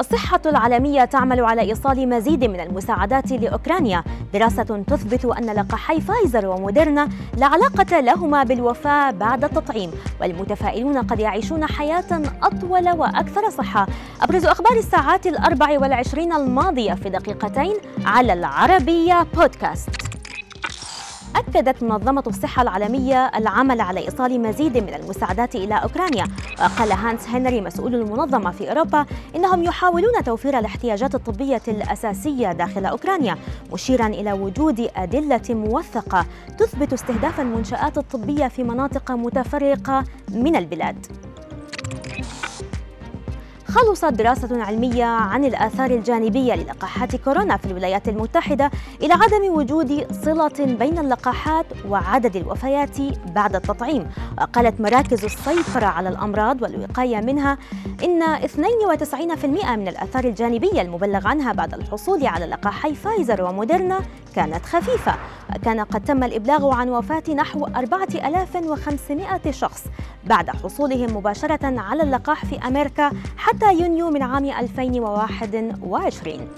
الصحة العالمية تعمل على إيصال مزيد من المساعدات لأوكرانيا. دراسة تثبت أن لقاحي فايزر وموديرنا لا علاقة لهما بالوفاة بعد التطعيم والمتفائلون قد يعيشون حياة أطول وأكثر صحة. أبرز أخبار الساعات الأربع والعشرين الماضية في دقيقتين على العربية بودكاست. أكدت منظمة الصحة العالمية العمل على إيصال مزيد من المساعدات إلى أوكرانيا. وقال هانس هنري مسؤول المنظمة في أوروبا إنهم يحاولون توفير الاحتياجات الطبية الأساسية داخل أوكرانيا مشيرا إلى وجود أدلة موثقة تثبت استهداف المنشآت الطبية في مناطق متفرقة من البلاد. خلصت دراسة علمية عن الآثار الجانبية للقاحات كورونا في الولايات المتحدة إلى عدم وجود صلة بين اللقاحات وعدد الوفيات بعد التطعيم. وقالت مراكز السيطرة على الأمراض والوقاية منها إن 92% من الآثار الجانبية المبلغ عنها بعد الحصول على لقاحي فايزر وموديرنا كانت خفيفة. وكان قد تم الإبلاغ عن وفاة نحو 4500 شخص بعد حصولهم مباشرة على اللقاح في أمريكا حتى يونيو من عام 2021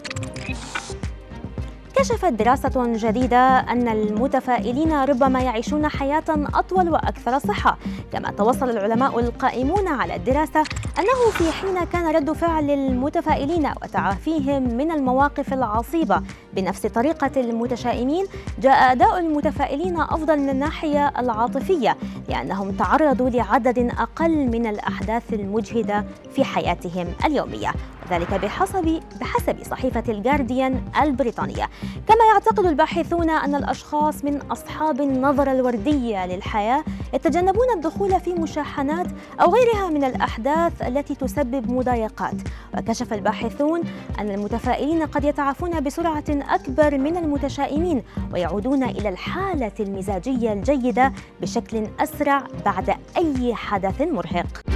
كشفت دراسة جديدة أن المتفائلين ربما يعيشون حياة أطول وأكثر صحة، كما توصل العلماء القائمون على الدراسة أنه في حين كان رد فعل المتفائلين وتعافيهم من المواقف العصيبة بنفس طريقة المتشائمين، جاء أداء المتفائلين أفضل من الناحية العاطفية، لأنهم تعرضوا لعدد أقل من الأحداث المجهدة في حياتهم اليومية، ذلك بحسب بحسب صحيفة الجارديان البريطانية. كما يعتقد الباحثون أن الأشخاص من أصحاب النظرة الوردية للحياة يتجنبون الدخول في مشاحنات أو غيرها من الأحداث التي تسبب مضايقات. وكشف الباحثون أن المتفائلين قد يتعافون بسرعة أكبر من المتشائمين ويعودون إلى الحالة المزاجية الجيدة بشكل أسرع بعد أي حدث مرهق.